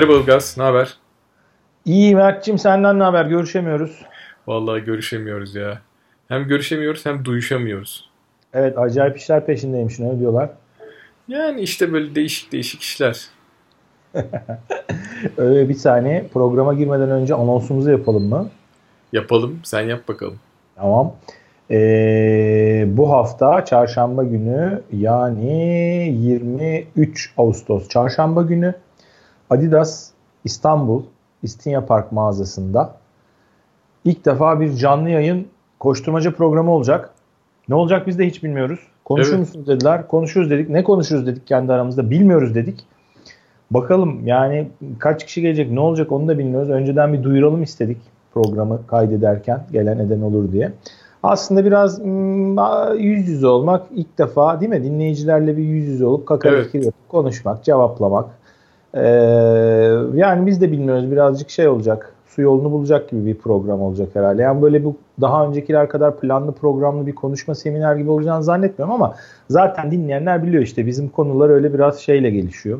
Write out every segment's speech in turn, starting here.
Merhaba Ilgaz, ne haber? İyi Mert'cim senden ne haber? Görüşemiyoruz. Vallahi görüşemiyoruz ya. Hem görüşemiyoruz hem duyuşamıyoruz. Evet acayip işler peşindeymiş ne diyorlar. Yani işte böyle değişik değişik işler. Öyle bir saniye programa girmeden önce anonsumuzu yapalım mı? Yapalım, sen yap bakalım. Tamam. Ee, bu hafta çarşamba günü yani 23 Ağustos çarşamba günü Adidas İstanbul İstinye Park mağazasında ilk defa bir canlı yayın koşturmaca programı olacak. Ne olacak biz de hiç bilmiyoruz. Konuşur evet. musunuz dediler. Konuşuruz dedik. Ne konuşuruz dedik kendi aramızda. Bilmiyoruz dedik. Bakalım yani kaç kişi gelecek ne olacak onu da bilmiyoruz. Önceden bir duyuralım istedik programı kaydederken gelen eden olur diye. Aslında biraz hmm, yüz yüze olmak ilk defa değil mi? Dinleyicilerle bir yüz yüze olup kaka evet. fikir konuşmak, cevaplamak. Ee, yani biz de bilmiyoruz birazcık şey olacak. Su yolunu bulacak gibi bir program olacak herhalde. Yani böyle bu daha öncekiler kadar planlı programlı bir konuşma seminer gibi olacağını zannetmiyorum ama zaten dinleyenler biliyor işte bizim konular öyle biraz şeyle gelişiyor.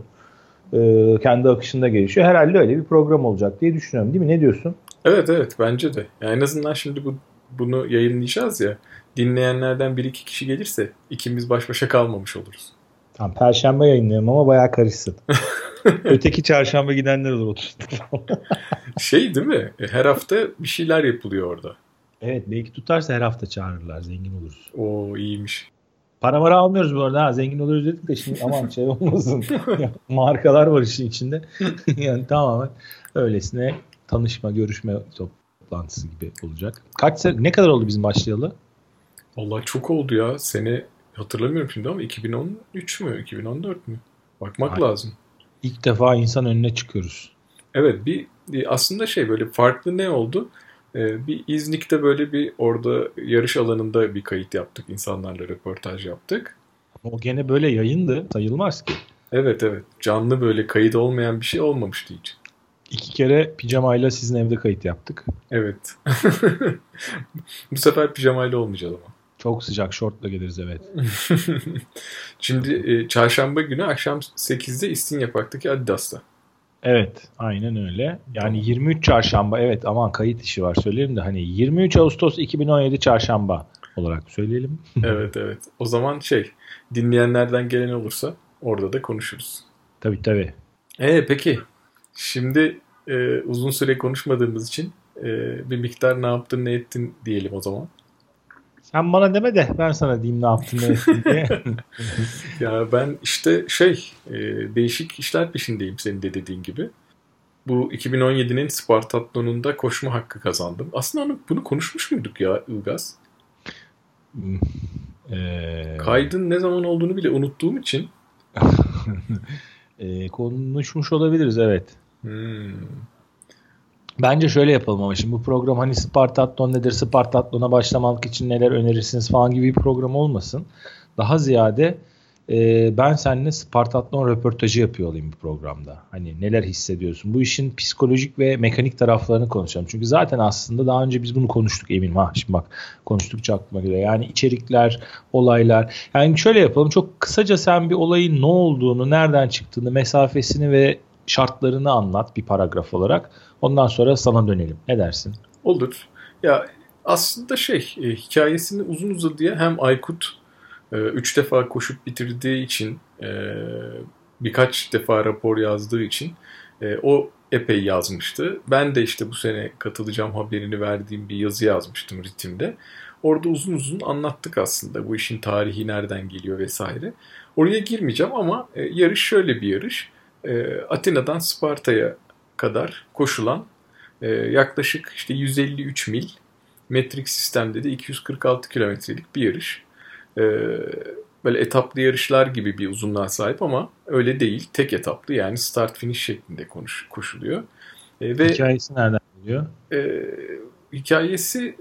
Ee, kendi akışında gelişiyor. Herhalde öyle bir program olacak diye düşünüyorum değil mi? Ne diyorsun? Evet evet bence de. Yani en azından şimdi bu bunu yayınlayacağız ya. Dinleyenlerden bir iki kişi gelirse ikimiz baş başa kalmamış oluruz. Tamam Perşembe yayınlıyorum ama bayağı karışsın. Öteki çarşamba gidenler olur 30 Şey değil mi? Her hafta bir şeyler yapılıyor orada. Evet belki tutarsa her hafta çağırırlar zengin oluruz. Oo iyiymiş. Para mara almıyoruz bu arada ha zengin oluruz dedik de şimdi aman şey olmasın. markalar var işin içinde. yani tamamen öylesine tanışma, görüşme toplantısı gibi olacak. Kaç ne kadar oldu bizim başlayalı? Vallahi çok oldu ya. Sene hatırlamıyorum şimdi ama 2013 mü, 2014 mü? Bakmak Aynen. lazım. İlk defa insan önüne çıkıyoruz. Evet bir, aslında şey böyle farklı ne oldu? Ee, bir İznik'te böyle bir orada yarış alanında bir kayıt yaptık. insanlarla röportaj yaptık. O gene böyle yayındı. Sayılmaz ki. Evet evet. Canlı böyle kayıt olmayan bir şey olmamıştı hiç. İki kere pijamayla sizin evde kayıt yaptık. Evet. Bu sefer pijamayla olmayacağız ama. Çok sıcak şortla geliriz evet. Şimdi e, çarşamba günü akşam 8'de İstinye Park'taki Adidas'ta. Evet aynen öyle. Yani 23 çarşamba evet aman kayıt işi var söyleyelim de hani 23 Ağustos 2017 çarşamba olarak söyleyelim. evet evet. O zaman şey dinleyenlerden gelen olursa orada da konuşuruz. Tabii tabii. Ee, peki şimdi e, uzun süre konuşmadığımız için e, bir miktar ne yaptın ne ettin diyelim o zaman. Sen bana deme de ben sana diyeyim ne yaptın ne ettin diye. ya ben işte şey e, değişik işler peşindeyim senin de dediğin gibi. Bu 2017'nin Spartathlon'unda koşma hakkı kazandım. Aslında onu, bunu konuşmuş muyduk ya Ilgaz? Ee... Kaydın ne zaman olduğunu bile unuttuğum için. ee, konuşmuş olabiliriz evet. Hmm. Bence şöyle yapalım ama şimdi bu program hani Spartatlon nedir, Spartatlon'a başlamak için neler önerirsiniz falan gibi bir program olmasın. Daha ziyade e, ben seninle Spartatlon röportajı yapıyor olayım bu programda. Hani neler hissediyorsun? Bu işin psikolojik ve mekanik taraflarını konuşalım. Çünkü zaten aslında daha önce biz bunu konuştuk eminim. Ha şimdi bak konuştukça aklıma geliyor. Yani içerikler, olaylar. Yani şöyle yapalım. Çok kısaca sen bir olayın ne olduğunu, nereden çıktığını, mesafesini ve şartlarını anlat bir paragraf olarak. Ondan sonra sana dönelim. Ne dersin? Olur. Ya aslında şey e, hikayesini uzun uzadıya hem Aykut e, üç defa koşup bitirdiği için e, birkaç defa rapor yazdığı için e, o epey yazmıştı. Ben de işte bu sene katılacağım haberini verdiğim bir yazı yazmıştım ritimde. Orada uzun uzun anlattık aslında bu işin tarihi nereden geliyor vesaire. Oraya girmeyeceğim ama e, yarış şöyle bir yarış. E, Atina'dan Sparta'ya kadar koşulan e, yaklaşık işte 153 mil metrik sistemde de 246 kilometrelik bir yarış. E, böyle etaplı yarışlar gibi bir uzunluğa sahip ama öyle değil. Tek etaplı yani start finish şeklinde konuş, koşuluyor. E, ve Hikayesi nereden geliyor? E, hikayesi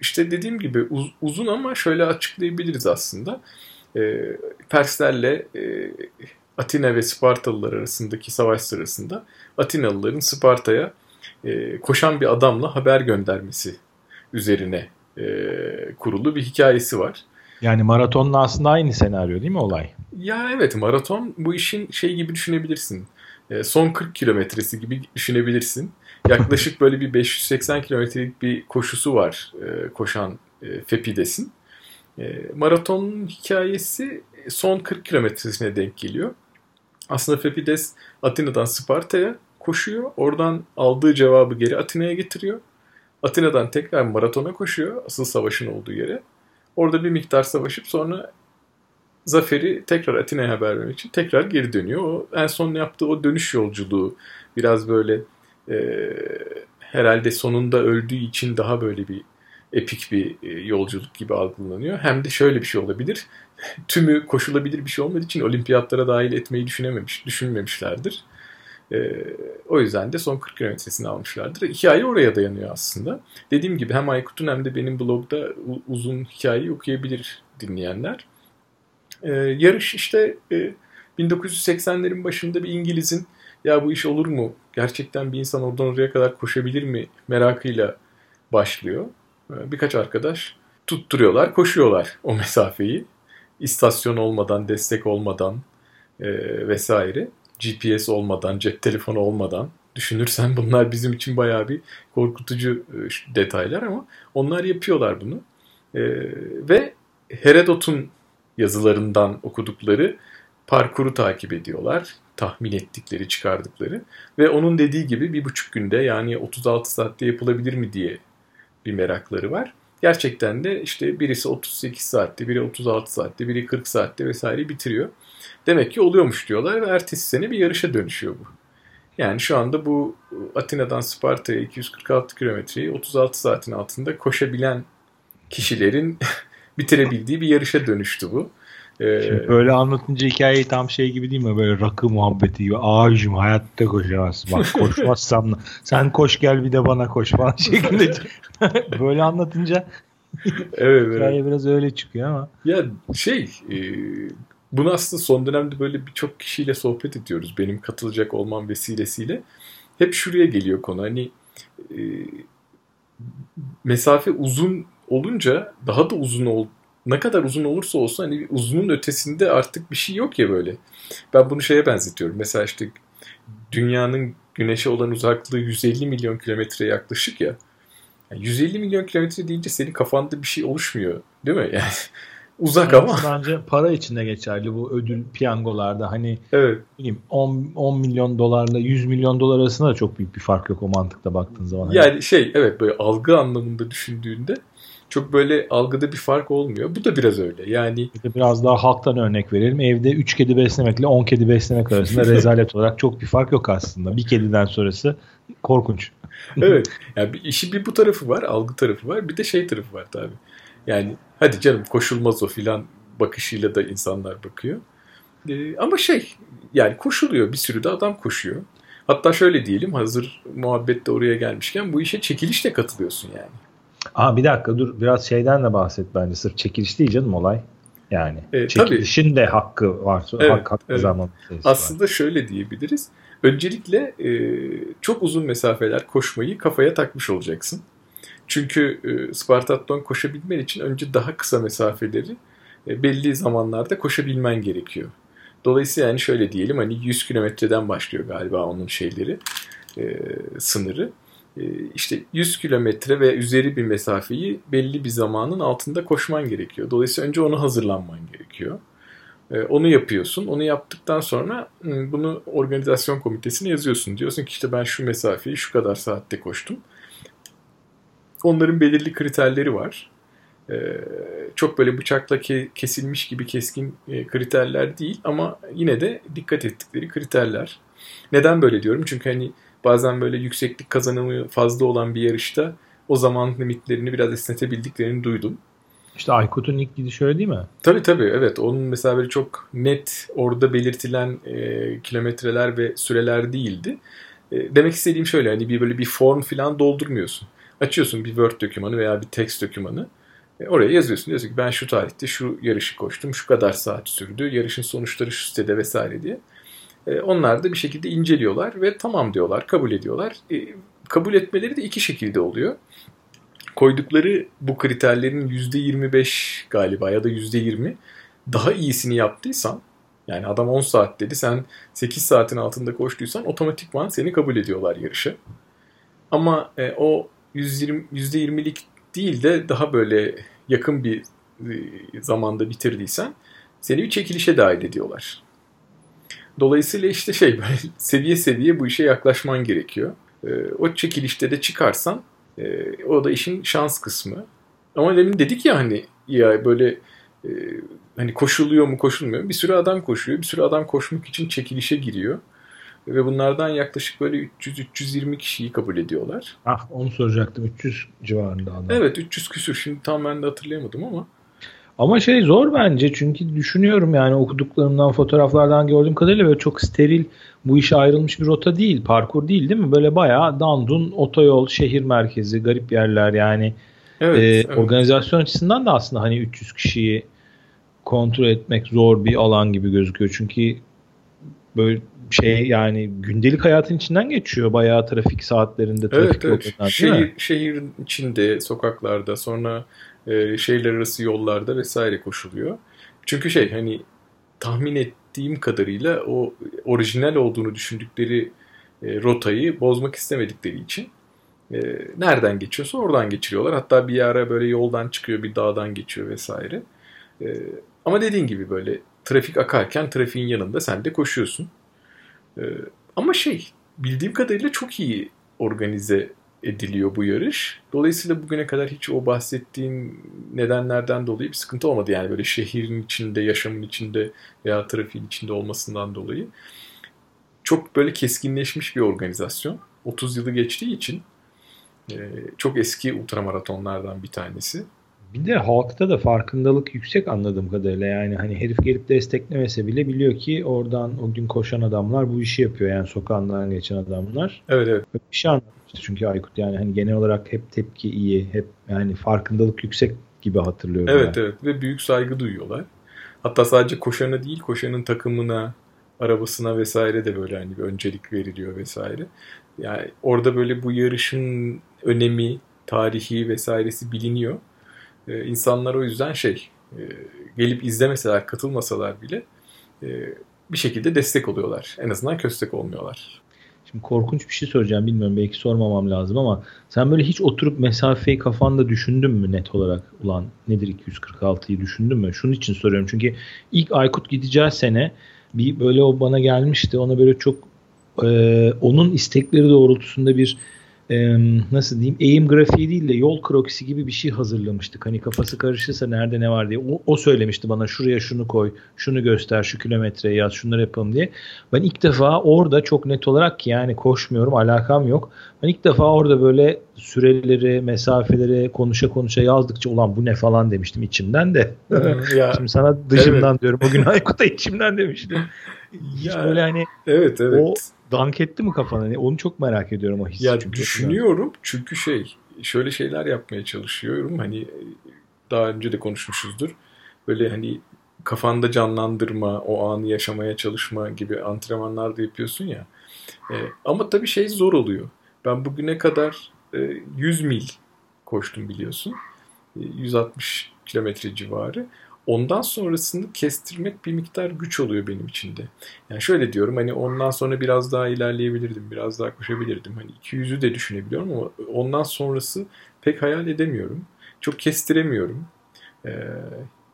işte dediğim gibi uz, uzun ama şöyle açıklayabiliriz aslında. E, Perslerle e, Atina ve Spartalılar arasındaki savaş sırasında Atinalıların Sparta'ya e, koşan bir adamla haber göndermesi üzerine e, kurulu bir hikayesi var. Yani maratonla aslında aynı senaryo değil mi olay? Ya evet maraton bu işin şey gibi düşünebilirsin. e, son 40 kilometresi gibi düşünebilirsin. Yaklaşık böyle bir 580 kilometrelik bir koşusu var e, koşan e, Fepides'in. E, maratonun hikayesi son 40 kilometresine denk geliyor. Aslında Fepides Atina'dan Sparta'ya koşuyor. Oradan aldığı cevabı geri Atina'ya getiriyor. Atina'dan tekrar maratona koşuyor. Asıl savaşın olduğu yere. Orada bir miktar savaşıp sonra zaferi tekrar Atina'ya haber vermek için tekrar geri dönüyor. O en son yaptığı o dönüş yolculuğu biraz böyle e, herhalde sonunda öldüğü için daha böyle bir epik bir e, yolculuk gibi algılanıyor. Hem de şöyle bir şey olabilir. Tümü koşulabilir bir şey olmadığı için olimpiyatlara dahil etmeyi düşünememiş, düşünmemişlerdir. E, o yüzden de son 40 kilometresini almışlardır. Hikaye oraya dayanıyor aslında. Dediğim gibi hem Aykut'un hem de benim blogda uzun hikayeyi okuyabilir dinleyenler. E, yarış işte e, 1980'lerin başında bir İngiliz'in ya bu iş olur mu? Gerçekten bir insan oradan oraya kadar koşabilir mi? Merakıyla başlıyor. E, birkaç arkadaş tutturuyorlar, koşuyorlar o mesafeyi. İstasyon olmadan, destek olmadan e, vesaire. GPS olmadan, cep telefonu olmadan düşünürsen bunlar bizim için bayağı bir korkutucu e, detaylar ama onlar yapıyorlar bunu. E, ve Herodot'un yazılarından okudukları parkuru takip ediyorlar. Tahmin ettikleri, çıkardıkları. Ve onun dediği gibi bir buçuk günde yani 36 saatte yapılabilir mi diye bir merakları var. Gerçekten de işte birisi 38 saatte, biri 36 saatte, biri 40 saatte vesaire bitiriyor. Demek ki oluyormuş diyorlar ve ertesi sene bir yarışa dönüşüyor bu. Yani şu anda bu Atina'dan Sparta'ya 246 kilometreyi 36 saatin altında koşabilen kişilerin bitirebildiği bir yarışa dönüştü bu. Ee, Şimdi böyle anlatınca hikayeyi tam şey gibi değil mi? Böyle rakı muhabbeti gibi. Ağacım hayatta koşamazsın. Bak koşmazsam. Sen koş gel bir de bana koş falan şeklinde. böyle anlatınca evet, hikaye evet. biraz öyle çıkıyor ama. Ya şey e, bunu aslında son dönemde böyle birçok kişiyle sohbet ediyoruz. Benim katılacak olmam vesilesiyle. Hep şuraya geliyor konu. Hani e, mesafe uzun olunca daha da uzun ol, ne kadar uzun olursa olsun hani uzunun ötesinde artık bir şey yok ya böyle. Ben bunu şeye benzetiyorum. Mesela işte dünyanın güneşe olan uzaklığı 150 milyon kilometre yaklaşık ya. Yani 150 milyon kilometre deyince senin kafanda bir şey oluşmuyor değil mi? Yani uzak evet, ama. Bence para içinde geçerli bu ödül piyangolarda. Hani evet. bileyim 10, 10 milyon dolarla 100 milyon dolar arasında da çok büyük bir fark yok o mantıkta baktığın zaman. Yani hani. şey evet böyle algı anlamında düşündüğünde çok böyle algıda bir fark olmuyor. Bu da biraz öyle. Yani biraz daha halktan örnek verelim. Evde 3 kedi beslemekle 10 kedi beslemek arasında rezalet olarak çok bir fark yok aslında. Bir kediden sonrası korkunç. evet. Yani bir, işi bir bu tarafı var, algı tarafı var. Bir de şey tarafı var tabii. Yani hadi canım koşulmaz o filan bakışıyla da insanlar bakıyor. Ee, ama şey yani koşuluyor. Bir sürü de adam koşuyor. Hatta şöyle diyelim hazır muhabbette oraya gelmişken bu işe çekilişle katılıyorsun yani. Aa bir dakika dur biraz şeyden de bahset bence. Sırf çekiliş değil canım olay. Yani e, çekilişin tabii. de hakkı var. Evet, hak, hak evet. Aslında var. şöyle diyebiliriz. Öncelikle e, çok uzun mesafeler koşmayı kafaya takmış olacaksın. Çünkü e, Spartathlon koşabilmen için önce daha kısa mesafeleri e, belli zamanlarda koşabilmen gerekiyor. Dolayısıyla yani şöyle diyelim hani 100 kilometreden başlıyor galiba onun şeyleri e, sınırı. E, işte 100 kilometre ve üzeri bir mesafeyi belli bir zamanın altında koşman gerekiyor. Dolayısıyla önce onu hazırlanman gerekiyor. E, onu yapıyorsun. Onu yaptıktan sonra bunu organizasyon komitesine yazıyorsun. Diyorsun ki işte ben şu mesafeyi şu kadar saatte koştum. Onların belirli kriterleri var. Ee, çok böyle bıçakla kesilmiş gibi keskin e, kriterler değil ama yine de dikkat ettikleri kriterler. Neden böyle diyorum? Çünkü hani bazen böyle yükseklik kazanımı fazla olan bir yarışta o zaman limitlerini biraz esnetebildiklerini duydum. İşte Aykut'un ilk gidişi öyle değil mi? Tabii tabii evet. Onun mesela böyle çok net orada belirtilen e, kilometreler ve süreler değildi. E, demek istediğim şöyle hani bir böyle bir form falan doldurmuyorsun. Açıyorsun bir Word dokümanı veya bir text dokümanı. E, oraya yazıyorsun. Diyorsun ki ben şu tarihte şu yarışı koştum. Şu kadar saat sürdü. Yarışın sonuçları şu sitede vesaire diye. E, onlar da bir şekilde inceliyorlar ve tamam diyorlar, kabul ediyorlar. E, kabul etmeleri de iki şekilde oluyor. Koydukları bu kriterlerin %25 galiba ya da %20 daha iyisini yaptıysan Yani adam 10 saat dedi. Sen 8 saatin altında koştuysan otomatikman seni kabul ediyorlar yarışa. Ama e, o 120 %20'lik değil de daha böyle yakın bir e, zamanda bitirdiysen seni bir çekilişe dahil ediyorlar. Dolayısıyla işte şey böyle seviye seviye bu işe yaklaşman gerekiyor. E, o çekilişte de çıkarsan e, o da işin şans kısmı. Ama demin dedik ya hani ya böyle e, hani koşuluyor mu koşulmuyor mu? Bir sürü adam koşuyor. Bir sürü adam koşmak için çekilişe giriyor. Ve bunlardan yaklaşık böyle 300-320 kişiyi kabul ediyorlar. Ah onu soracaktım. 300 civarında adam. Evet 300 küsür. Şimdi tam ben de hatırlayamadım ama. Ama şey zor bence çünkü düşünüyorum yani okuduklarımdan fotoğraflardan gördüğüm kadarıyla böyle çok steril bu işe ayrılmış bir rota değil parkur değil değil mi? Böyle bayağı dandun otoyol şehir merkezi garip yerler yani evet, e, evet. organizasyon açısından da aslında hani 300 kişiyi kontrol etmek zor bir alan gibi gözüküyor çünkü böyle şey yani gündelik hayatın içinden geçiyor bayağı trafik saatlerinde trafik evet, evet. Şehir, şehrin içinde sokaklarda sonra e, şehirler arası yollarda vesaire koşuluyor. Çünkü şey hani tahmin ettiğim kadarıyla o orijinal olduğunu düşündükleri e, rotayı bozmak istemedikleri için e, nereden geçiyorsa oradan geçiriyorlar. Hatta bir ara böyle yoldan çıkıyor bir dağdan geçiyor vesaire. E, ama dediğin gibi böyle trafik akarken trafiğin yanında sen de koşuyorsun. Ama şey bildiğim kadarıyla çok iyi organize ediliyor bu yarış. Dolayısıyla bugüne kadar hiç o bahsettiğin nedenlerden dolayı bir sıkıntı olmadı. Yani böyle şehrin içinde, yaşamın içinde veya trafiğin içinde olmasından dolayı. Çok böyle keskinleşmiş bir organizasyon. 30 yılı geçtiği için e, çok eski ultramaratonlardan bir tanesi. Bir de halkta da farkındalık yüksek anladığım kadarıyla. Yani hani herif gelip desteklemese bile biliyor ki oradan o gün koşan adamlar bu işi yapıyor. Yani sokağından geçen adamlar. Evet evet. Bir şey anlatmıştı çünkü Aykut yani hani genel olarak hep tepki iyi, hep yani farkındalık yüksek gibi hatırlıyorum. Evet yani. evet ve büyük saygı duyuyorlar. Hatta sadece koşana değil koşanın takımına, arabasına vesaire de böyle hani bir öncelik veriliyor vesaire. Yani orada böyle bu yarışın önemi, tarihi vesairesi biliniyor. Ee, insanlar o yüzden şey e, gelip izlemeseler, katılmasalar bile e, bir şekilde destek oluyorlar. En azından köstek olmuyorlar. Şimdi korkunç bir şey soracağım bilmiyorum belki sormamam lazım ama sen böyle hiç oturup mesafeyi kafanda düşündün mü net olarak? Ulan nedir 246'yı düşündün mü? Şunun için soruyorum. Çünkü ilk Aykut gideceği sene bir böyle o bana gelmişti. Ona böyle çok e, onun istekleri doğrultusunda bir e, nasıl diyeyim eğim grafiği değil de yol krokisi gibi bir şey hazırlamıştık. Hani kafası karışırsa nerede ne var diye. O, o söylemişti bana şuraya şunu koy, şunu göster, şu kilometreyi yaz, şunları yapalım diye. Ben ilk defa orada çok net olarak ki yani koşmuyorum, alakam yok. Ben ilk defa orada böyle süreleri, mesafeleri konuşa konuşa yazdıkça ulan bu ne falan demiştim içimden de. ya, Şimdi sana dışımdan evet. diyorum. Bugün Aykut'a içimden demiştim. Hiç ya, böyle hani evet, evet. o dank etti mi kafana? Yani onu çok merak ediyorum o hissi. Ya çünkü. düşünüyorum çünkü şey şöyle şeyler yapmaya çalışıyorum. Hani daha önce de konuşmuşuzdur. Böyle hani kafanda canlandırma, o anı yaşamaya çalışma gibi antrenmanlar da yapıyorsun ya. E, ama tabii şey zor oluyor. Ben bugüne kadar e, 100 mil koştum biliyorsun. E, 160 kilometre civarı. Ondan sonrasını kestirmek bir miktar güç oluyor benim içinde. Yani şöyle diyorum hani ondan sonra biraz daha ilerleyebilirdim, biraz daha koşabilirdim. Hani 200'ü de düşünebiliyorum ama ondan sonrası pek hayal edemiyorum. Çok kestiremiyorum. Ee,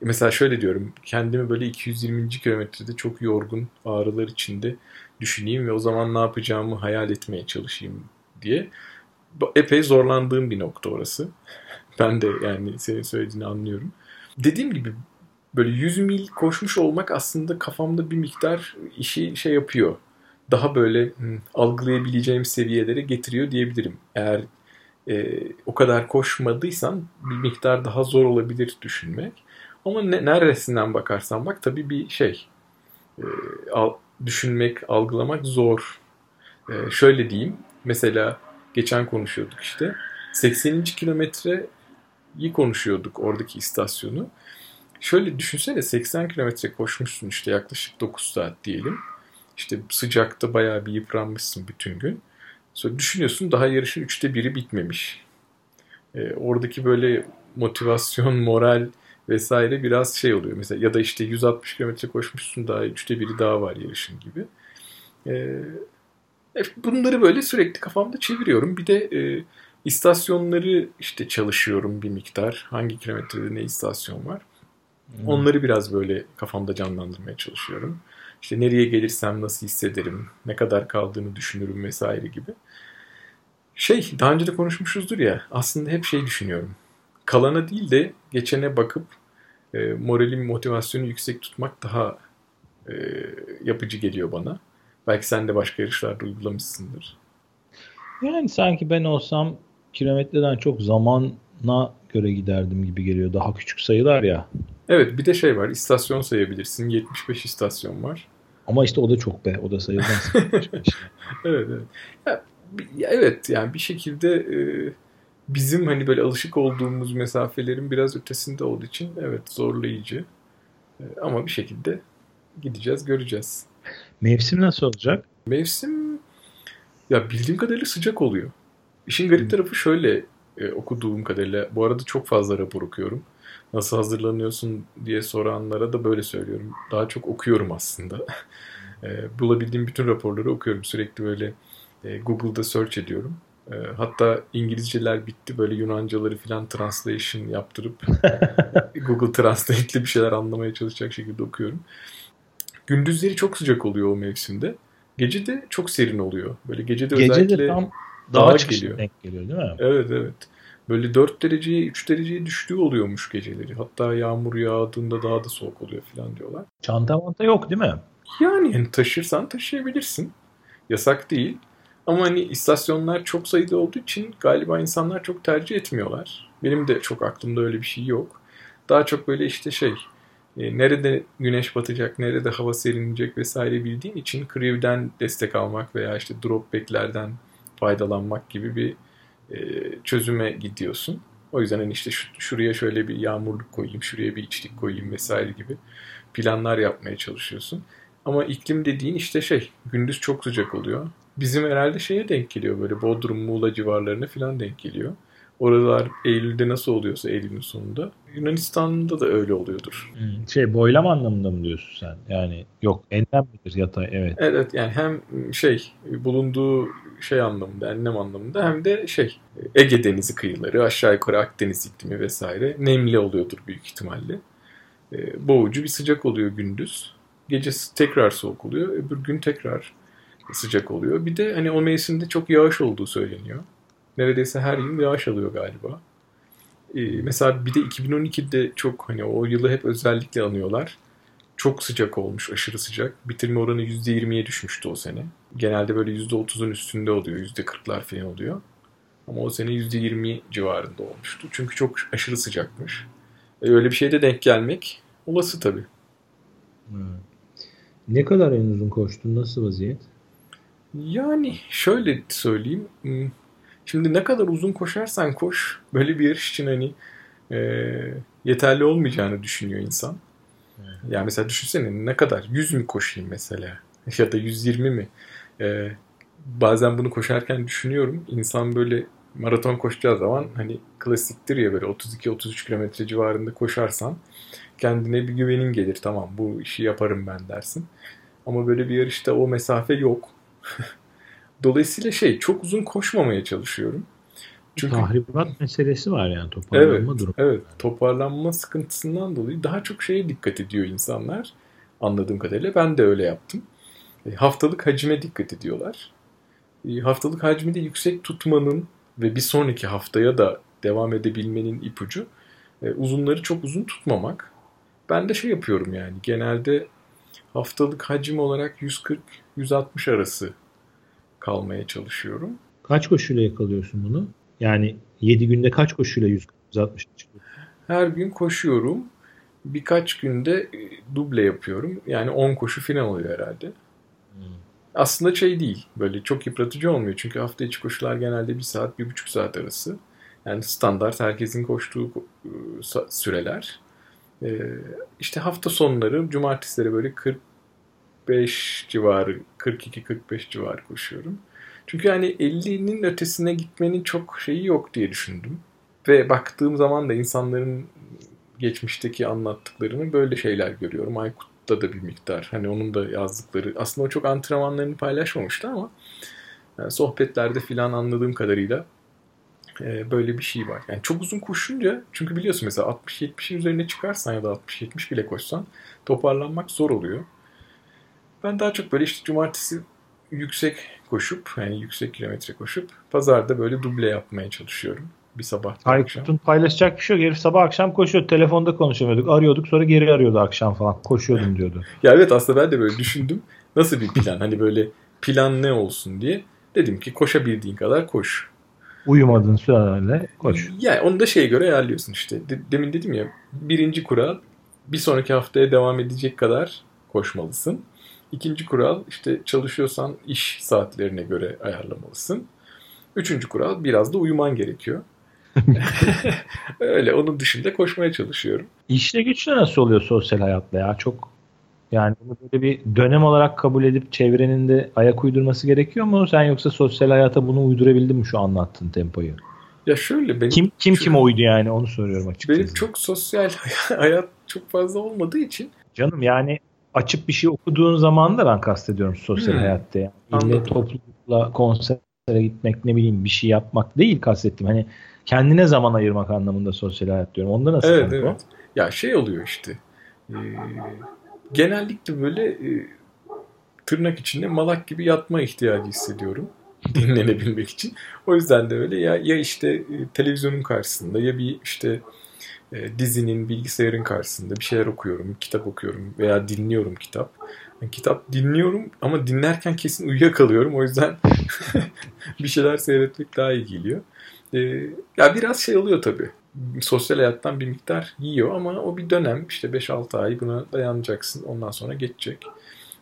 mesela şöyle diyorum kendimi böyle 220. kilometrede çok yorgun ağrılar içinde düşüneyim ve o zaman ne yapacağımı hayal etmeye çalışayım diye. Epey zorlandığım bir nokta orası. Ben de yani senin söylediğini anlıyorum. Dediğim gibi böyle 100 mil koşmuş olmak aslında kafamda bir miktar işi şey yapıyor. Daha böyle hmm, algılayabileceğim seviyelere getiriyor diyebilirim. Eğer e, o kadar koşmadıysan bir miktar daha zor olabilir düşünmek. Ama ne, neresinden bakarsan bak tabii bir şey. E, al, düşünmek, algılamak zor. E, şöyle diyeyim. Mesela geçen konuşuyorduk işte. 80. kilometreyi konuşuyorduk oradaki istasyonu. Şöyle düşünsene 80 kilometre koşmuşsun işte yaklaşık 9 saat diyelim. İşte sıcakta bayağı bir yıpranmışsın bütün gün. Sonra düşünüyorsun daha yarışın üçte biri bitmemiş. E, oradaki böyle motivasyon, moral vesaire biraz şey oluyor. Mesela ya da işte 160 kilometre koşmuşsun daha üçte biri daha var yarışın gibi. E, bunları böyle sürekli kafamda çeviriyorum. Bir de e, istasyonları işte çalışıyorum bir miktar. Hangi kilometrede ne istasyon var. Hmm. Onları biraz böyle kafamda canlandırmaya çalışıyorum. İşte nereye gelirsem nasıl hissederim, ne kadar kaldığını düşünürüm vesaire gibi. Şey, daha önce de konuşmuşuzdur ya, aslında hep şey düşünüyorum. Kalana değil de geçene bakıp e, moralim, motivasyonu yüksek tutmak daha e, yapıcı geliyor bana. Belki sen de başka yarışlarda uygulamışsındır. Yani sanki ben olsam kilometreden çok zamana göre giderdim gibi geliyor. Daha küçük sayılar ya. Evet bir de şey var istasyon sayabilirsin. 75 istasyon var. Ama işte o da çok be. O da sayılmaz. evet evet. Ya, evet yani bir şekilde e, bizim hani böyle alışık olduğumuz mesafelerin biraz ötesinde olduğu için evet zorlayıcı. E, ama bir şekilde gideceğiz göreceğiz. Mevsim nasıl olacak? Mevsim ya bildiğim kadarıyla sıcak oluyor. İşin garip tarafı şöyle e, okuduğum kadarıyla. Bu arada çok fazla rapor okuyorum. Nasıl hazırlanıyorsun diye soranlara da böyle söylüyorum. Daha çok okuyorum aslında. e, bulabildiğim bütün raporları okuyorum. Sürekli böyle e, Google'da search ediyorum. E, hatta İngilizceler bitti. Böyle Yunancaları falan translation yaptırıp Google Translate'li bir şeyler anlamaya çalışacak şekilde okuyorum. Gündüzleri çok sıcak oluyor o mevsimde. Gece de çok serin oluyor. Böyle gece de gece özellikle de tam dağa geliyor. denk geliyor değil mi? Evet evet. Böyle 4 dereceye 3 dereceye düştüğü oluyormuş geceleri. Hatta yağmur yağdığında daha da soğuk oluyor falan diyorlar. Çanta manta yok değil mi? Yani, yani taşırsan taşıyabilirsin. Yasak değil. Ama hani istasyonlar çok sayıda olduğu için galiba insanlar çok tercih etmiyorlar. Benim de çok aklımda öyle bir şey yok. Daha çok böyle işte şey e, nerede güneş batacak, nerede hava serinleyecek vesaire bildiğin için Crew'den destek almak veya işte dropback'lerden faydalanmak gibi bir e, çözüme gidiyorsun. O yüzden hani işte şuraya şöyle bir yağmurluk koyayım, şuraya bir içlik koyayım vesaire gibi planlar yapmaya çalışıyorsun. Ama iklim dediğin işte şey, gündüz çok sıcak oluyor. Bizim herhalde şeye denk geliyor böyle Bodrum, Muğla civarlarına falan denk geliyor. Oralar Eylül'de nasıl oluyorsa Eylül'ün sonunda. Yunanistan'da da öyle oluyordur. Hmm, şey boylam anlamında mı diyorsun sen? Yani yok enlem midir yatay evet. Evet yani hem şey bulunduğu şey anlamında enlem anlamında hem de şey Ege Denizi kıyıları aşağı yukarı Akdeniz iklimi vesaire nemli oluyordur büyük ihtimalle. E, boğucu bir sıcak oluyor gündüz. Gecesi tekrar soğuk oluyor. Öbür gün tekrar sıcak oluyor. Bir de hani o mevsimde çok yağış olduğu söyleniyor. Neredeyse her yıl yağış alıyor galiba. Ee, mesela bir de 2012'de çok hani o yılı hep özellikle anıyorlar. Çok sıcak olmuş, aşırı sıcak. Bitirme oranı %20'ye düşmüştü o sene. Genelde böyle %30'un üstünde oluyor, %40'lar falan oluyor. Ama o sene %20 civarında olmuştu. Çünkü çok aşırı sıcakmış. E öyle bir şeyde denk gelmek olası tabii. Hmm. Ne kadar en uzun koştun? Nasıl vaziyet? Yani şöyle söyleyeyim. Şimdi ne kadar uzun koşarsan koş böyle bir yarış için hani e, yeterli olmayacağını düşünüyor insan. Evet. Yani mesela düşünsene ne kadar 100 mü koşayım mesela ya da 120 mi? E, bazen bunu koşarken düşünüyorum. İnsan böyle maraton koşacağı zaman hani klasiktir ya böyle 32-33 kilometre civarında koşarsan kendine bir güvenin gelir. Tamam bu işi yaparım ben dersin. Ama böyle bir yarışta o mesafe yok. Dolayısıyla şey çok uzun koşmamaya çalışıyorum. Çünkü tahribat meselesi var yani toparlanma evet, durumu. Evet, toparlanma sıkıntısından dolayı daha çok şeye dikkat ediyor insanlar. Anladığım kadarıyla ben de öyle yaptım. E, haftalık hacime dikkat ediyorlar. E, haftalık hacmi de yüksek tutmanın ve bir sonraki haftaya da devam edebilmenin ipucu e, uzunları çok uzun tutmamak. Ben de şey yapıyorum yani genelde haftalık hacim olarak 140-160 arası kalmaya çalışıyorum. Kaç koşuyla yakalıyorsun bunu? Yani 7 günde kaç koşuyla 160 Her gün koşuyorum. Birkaç günde e, duble yapıyorum. Yani 10 koşu final oluyor herhalde. Hmm. Aslında şey değil. Böyle çok yıpratıcı olmuyor. Çünkü hafta içi koşular genelde 1 saat, 1,5 saat arası. Yani standart herkesin koştuğu e, süreler. E, işte hafta sonları, cumartesileri böyle 40 45 civarı, 42-45 civarı koşuyorum. Çünkü yani 50'nin ötesine gitmenin çok şeyi yok diye düşündüm. Ve baktığım zaman da insanların geçmişteki anlattıklarını böyle şeyler görüyorum. Aykut'ta da bir miktar. Hani onun da yazdıkları. Aslında o çok antrenmanlarını paylaşmamıştı ama yani sohbetlerde filan anladığım kadarıyla e, böyle bir şey var. Yani çok uzun koşunca çünkü biliyorsun mesela 60-70'in üzerine çıkarsan ya da 60-70 bile koşsan toparlanmak zor oluyor. Ben daha çok böyle işte cumartesi yüksek koşup yani yüksek kilometre koşup pazarda böyle duble yapmaya çalışıyorum. Bir sabah. Aykut'un paylaşacak bir şey yok. Herif sabah akşam koşuyor. Telefonda konuşamıyorduk. Arıyorduk sonra geri arıyordu akşam falan. Koşuyordum diyordu. ya evet aslında ben de böyle düşündüm. Nasıl bir plan? hani böyle plan ne olsun diye. Dedim ki koşabildiğin kadar koş. Uyumadığın sürelerle koş. Yani onu da şeye göre ayarlıyorsun işte. Demin dedim ya birinci kural bir sonraki haftaya devam edecek kadar koşmalısın. İkinci kural işte çalışıyorsan iş saatlerine göre ayarlamalısın. Üçüncü kural biraz da uyuman gerekiyor. Öyle onun dışında koşmaya çalışıyorum. İşle güçle nasıl oluyor sosyal hayatta ya? Çok yani bunu böyle bir dönem olarak kabul edip çevrenin de ayak uydurması gerekiyor mu? Sen yoksa sosyal hayata bunu uydurabildin mi şu anlattığın tempoyu? Ya şöyle benim kim kim şöyle, kime uydu yani onu soruyorum açıkçası. Benim çok sosyal hayat çok fazla olmadığı için. Canım yani açıp bir şey okuduğun zaman da ben kastediyorum sosyal hmm. hayatta. Yani. İlle toplulukla konsere gitmek ne bileyim bir şey yapmak değil kastettim. Hani kendine zaman ayırmak anlamında sosyal hayat diyorum. Onda nasıl evet, evet. O? Ya şey oluyor işte. E, genellikle böyle e, tırnak içinde malak gibi yatma ihtiyacı hissediyorum dinlenebilmek için. O yüzden de öyle ya ya işte televizyonun karşısında ya bir işte e, dizinin, bilgisayarın karşısında bir şeyler okuyorum, kitap okuyorum veya dinliyorum kitap. Yani kitap dinliyorum ama dinlerken kesin uyuyakalıyorum. O yüzden bir şeyler seyretmek daha iyi geliyor. E, ya biraz şey oluyor tabii. Sosyal hayattan bir miktar yiyor ama o bir dönem işte 5-6 ay buna dayanacaksın. Ondan sonra geçecek.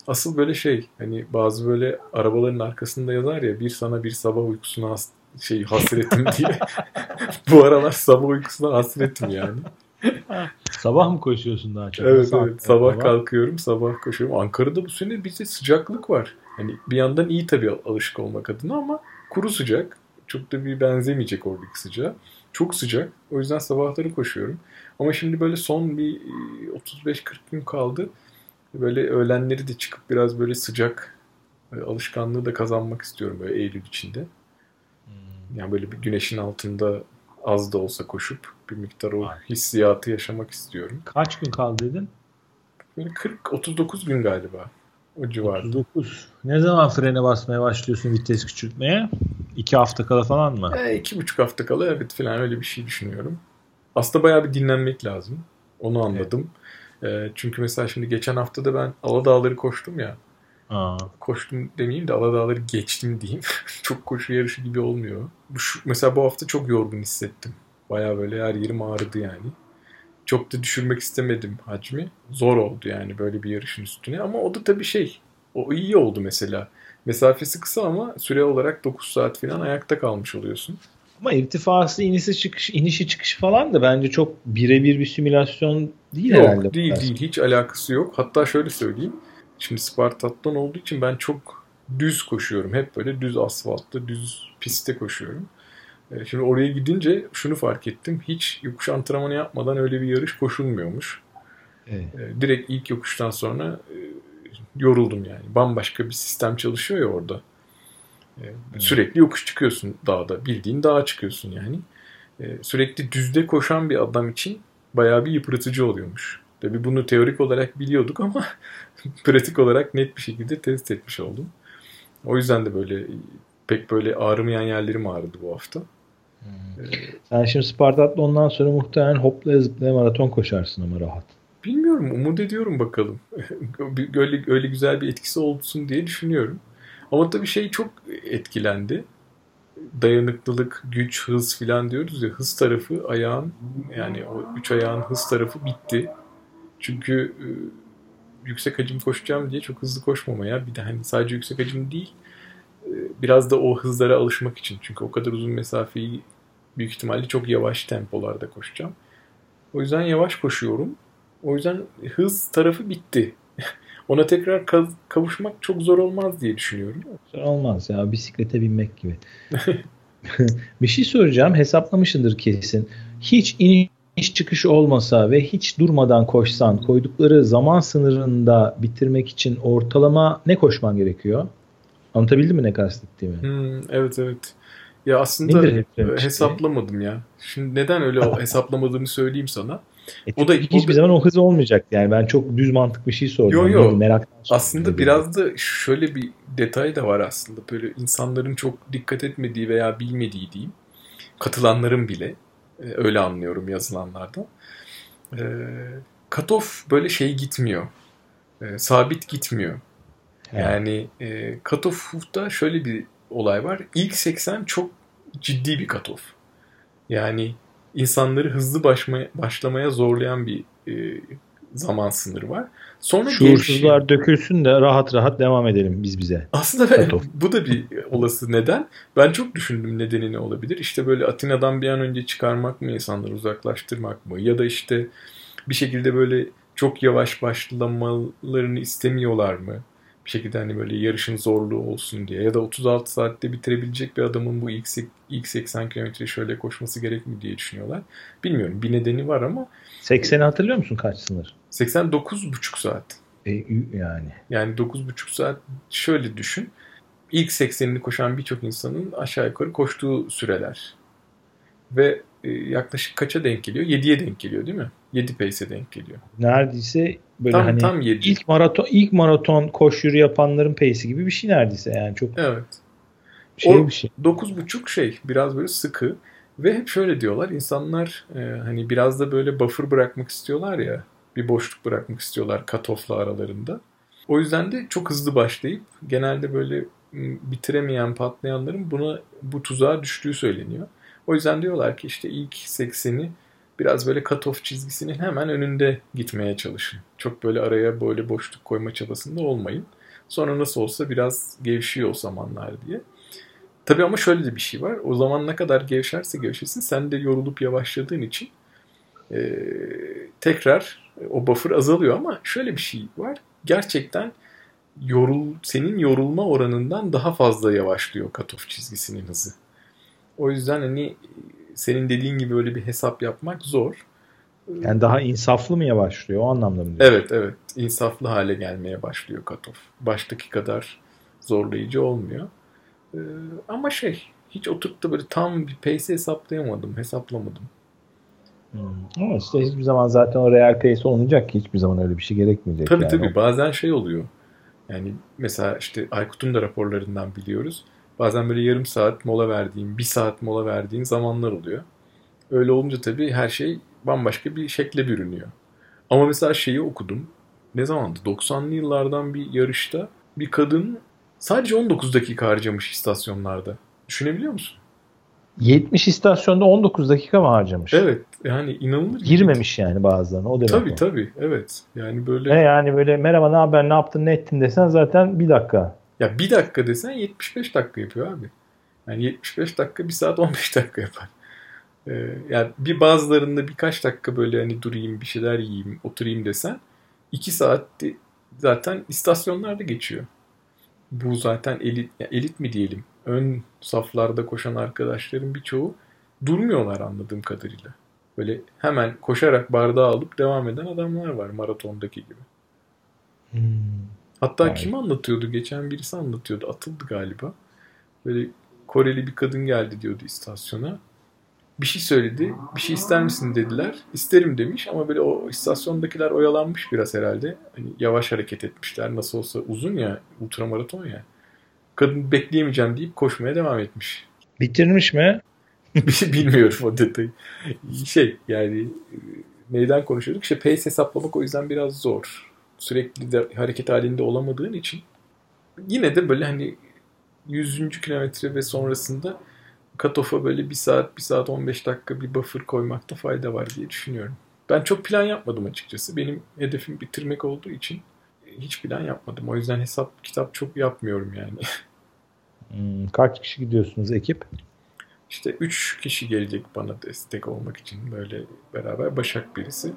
Asıl böyle şey hani bazı böyle arabaların arkasında yazar ya bir sana bir sabah uykusuna şey hasretim diye. Bu aralar sabah uykusuna hasretim yani. sabah mı koşuyorsun daha çok? Evet evet sabah, sabah kalkıyorum sabah koşuyorum. Ankara'da bu sene bize sıcaklık var. Hani bir yandan iyi tabii alışık olmak adına ama kuru sıcak. Çok da bir benzemeyecek oradaki sıcağa. Çok sıcak. O yüzden sabahları koşuyorum. Ama şimdi böyle son bir 35-40 e, gün kaldı. Böyle öğlenleri de çıkıp biraz böyle sıcak e, alışkanlığı da kazanmak istiyorum böyle Eylül içinde. Yani böyle bir güneşin altında az da olsa koşup bir miktar o hissiyatı yaşamak istiyorum. Kaç gün kaldı dedin? Böyle 40-39 gün galiba. O civarda. 39. Ne zaman frene basmaya başlıyorsun vites küçültmeye? İki hafta kala falan mı? E, iki buçuk hafta kala evet falan öyle bir şey düşünüyorum. Aslında bayağı bir dinlenmek lazım. Onu anladım. Evet. E, çünkü mesela şimdi geçen hafta da ben Aladağları koştum ya. Aa. Koştum demeyeyim de Aladağları geçtim diyeyim. çok koşu yarışı gibi olmuyor. Bu, şu, mesela bu hafta çok yorgun hissettim. Baya böyle her yerim ağrıdı yani. Çok da düşürmek istemedim hacmi. Zor oldu yani böyle bir yarışın üstüne. Ama o da tabii şey. O iyi oldu mesela. Mesafesi kısa ama süre olarak 9 saat falan ayakta kalmış oluyorsun. Ama irtifası inişi çıkış, inişi çıkışı falan da bence çok birebir bir simülasyon değil yok, herhalde. Değil değil hiç alakası yok. Hatta şöyle söyleyeyim. Şimdi Spartat'tan olduğu için ben çok düz koşuyorum. Hep böyle düz asfaltta, düz pistte koşuyorum. E, şimdi oraya gidince şunu fark ettim. Hiç yokuş antrenmanı yapmadan öyle bir yarış koşulmuyormuş. Evet. E, direkt ilk yokuştan sonra e, yoruldum yani. Bambaşka bir sistem çalışıyor ya orada. Sürekli yokuş çıkıyorsun dağda. Bildiğin dağa çıkıyorsun yani. Sürekli düzde koşan bir adam için bayağı bir yıpratıcı oluyormuş. Tabi bunu teorik olarak biliyorduk ama pratik olarak net bir şekilde test etmiş oldum. O yüzden de böyle pek böyle ağrımayan yerlerim ağrıdı bu hafta. Hmm. Ee, Sen şimdi Spartat'la ondan sonra muhtemelen hoplaya zıplaya maraton koşarsın ama rahat. Bilmiyorum umut ediyorum bakalım. öyle, öyle güzel bir etkisi olsun diye düşünüyorum. Ama tabii şey çok etkilendi. Dayanıklılık, güç, hız filan diyoruz ya. Hız tarafı ayağın yani o üç ayağın hız tarafı bitti. Çünkü e, yüksek hacim koşacağım diye çok hızlı koşmamaya bir de hani sadece yüksek hacim değil e, biraz da o hızlara alışmak için. Çünkü o kadar uzun mesafeyi büyük ihtimalle çok yavaş tempolarda koşacağım. O yüzden yavaş koşuyorum. O yüzden hız tarafı bitti. Ona tekrar kavuşmak çok zor olmaz diye düşünüyorum. Zor olmaz ya bisiklete binmek gibi. bir şey soracağım hesaplamışındır kesin. Hiç iniş iniş çıkış olmasa ve hiç durmadan koşsan koydukları zaman sınırında bitirmek için ortalama ne koşman gerekiyor? Anlatabildim mi ne kastettiğimi? Hmm, evet evet. Ya aslında Nedir hesaplamadım ya. Şimdi neden öyle hesaplamadığımı söyleyeyim sana. E, o da hiçbir o da... zaman o hız olmayacak. Yani ben çok düz mantık bir şey sordum. Yok yok. Merak aslında biraz da şöyle bir detay da var aslında. Böyle insanların çok dikkat etmediği veya bilmediği diyeyim. Katılanların bile e, öyle anlıyorum yazılanlardan. E, cutoff böyle şey gitmiyor. E, sabit gitmiyor. Yani e, cutoff'ta şöyle bir olay var. İlk 80 çok ciddi bir cutoff. Yani insanları hızlı başmaya, başlamaya zorlayan bir e, zaman sınırı var. Sonra Şuursuzlar gevşiyor. dökülsün de rahat rahat devam edelim biz bize. Aslında ben, bu da bir olası neden. Ben çok düşündüm nedeni ne olabilir. İşte böyle Atina'dan bir an önce çıkarmak mı insanları uzaklaştırmak mı? Ya da işte bir şekilde böyle çok yavaş başlamalarını istemiyorlar mı? bir şekilde hani böyle yarışın zorluğu olsun diye ya da 36 saatte bitirebilecek bir adamın bu ilk, ilk 80 kilometre şöyle koşması gerek mi diye düşünüyorlar. Bilmiyorum bir nedeni var ama 80'i hatırlıyor musun kaç sınır? 89,5 saat. E, yani. Yani 9,5 saat şöyle düşün. İlk 80'ini koşan birçok insanın aşağı yukarı koştuğu süreler. Ve e, yaklaşık kaça denk geliyor? 7'ye denk geliyor değil mi? 7 pace'e denk geliyor. Neredeyse böyle tam, hani tam 7. ilk maraton ilk maraton koşu yapanların pace'i gibi bir şey neredeyse yani çok. Evet. Şey o bir şey. 9.5 şey biraz böyle sıkı ve hep şöyle diyorlar insanlar e, hani biraz da böyle buffer bırakmak istiyorlar ya bir boşluk bırakmak istiyorlar cutoff'la aralarında. O yüzden de çok hızlı başlayıp genelde böyle bitiremeyen patlayanların buna bu tuzağa düştüğü söyleniyor. O yüzden diyorlar ki işte ilk 80'i biraz böyle cut-off çizgisinin hemen önünde gitmeye çalışın. Çok böyle araya böyle boşluk koyma çabasında olmayın. Sonra nasıl olsa biraz gevşiyor o zamanlar diye. Tabii ama şöyle de bir şey var. O zaman ne kadar gevşerse gevşesin sen de yorulup yavaşladığın için e, tekrar o buffer azalıyor ama şöyle bir şey var. Gerçekten yorul senin yorulma oranından daha fazla yavaşlıyor katof çizgisinin hızı. O yüzden hani senin dediğin gibi öyle bir hesap yapmak zor. Yani daha insaflı mı başlıyor o anlamda mı diyorsun? Evet evet insaflı hale gelmeye başlıyor katof. Baştaki kadar zorlayıcı olmuyor. Ee, ama şey hiç oturup da böyle tam bir pace hesaplayamadım, hesaplamadım. Hmm. Ama işte hiçbir zaman zaten o real pace olmayacak ki hiçbir zaman öyle bir şey gerekmeyecek. Tabii yani. tabii bazen şey oluyor. Yani mesela işte Aykut'un da raporlarından biliyoruz. Bazen böyle yarım saat mola verdiğin, bir saat mola verdiğin zamanlar oluyor. Öyle olunca tabii her şey bambaşka bir şekle bürünüyor. Ama mesela şeyi okudum. Ne zamandı? 90'lı yıllardan bir yarışta bir kadın sadece 19 dakika harcamış istasyonlarda. Düşünebiliyor musun? 70 istasyonda 19 dakika mı harcamış? Evet. Yani inanılır Girmemiş gibi. yani bazılarına. O demek tabii o. tabii. Evet. Yani böyle. Ne yani böyle merhaba ne haber ne yaptın ne ettin desen zaten bir dakika. Ya bir dakika desen 75 dakika yapıyor abi. Yani 75 dakika bir saat 15 dakika yapar. Ee, yani bir bazılarında birkaç dakika böyle hani durayım bir şeyler yiyeyim oturayım desen 2 saat zaten istasyonlarda geçiyor. Bu zaten elit, elit mi diyelim ön saflarda koşan arkadaşların birçoğu durmuyorlar anladığım kadarıyla. Böyle hemen koşarak bardağı alıp devam eden adamlar var maratondaki gibi. Hmm. Hatta yani. kim anlatıyordu? Geçen birisi anlatıyordu. Atıldı galiba. Böyle Koreli bir kadın geldi diyordu istasyona. Bir şey söyledi. Bir şey ister misin dediler. İsterim demiş ama böyle o istasyondakiler oyalanmış biraz herhalde. Hani yavaş hareket etmişler. Nasıl olsa uzun ya ultramaraton ya. Kadın bekleyemeyeceğim deyip koşmaya devam etmiş. Bitirmiş mi? Bilmiyorum o detayı. Şey yani neyden konuşuyorduk? İşte pace hesaplamak o yüzden biraz zor sürekli de hareket halinde olamadığın için yine de böyle hani 100. kilometre ve sonrasında katofa böyle bir saat, bir saat 15 dakika bir buffer koymakta fayda var diye düşünüyorum. Ben çok plan yapmadım açıkçası. Benim hedefim bitirmek olduğu için hiç plan yapmadım. O yüzden hesap kitap çok yapmıyorum yani. Hmm, kaç kişi gidiyorsunuz ekip? İşte 3 kişi gelecek bana destek olmak için böyle beraber. Başak birisi.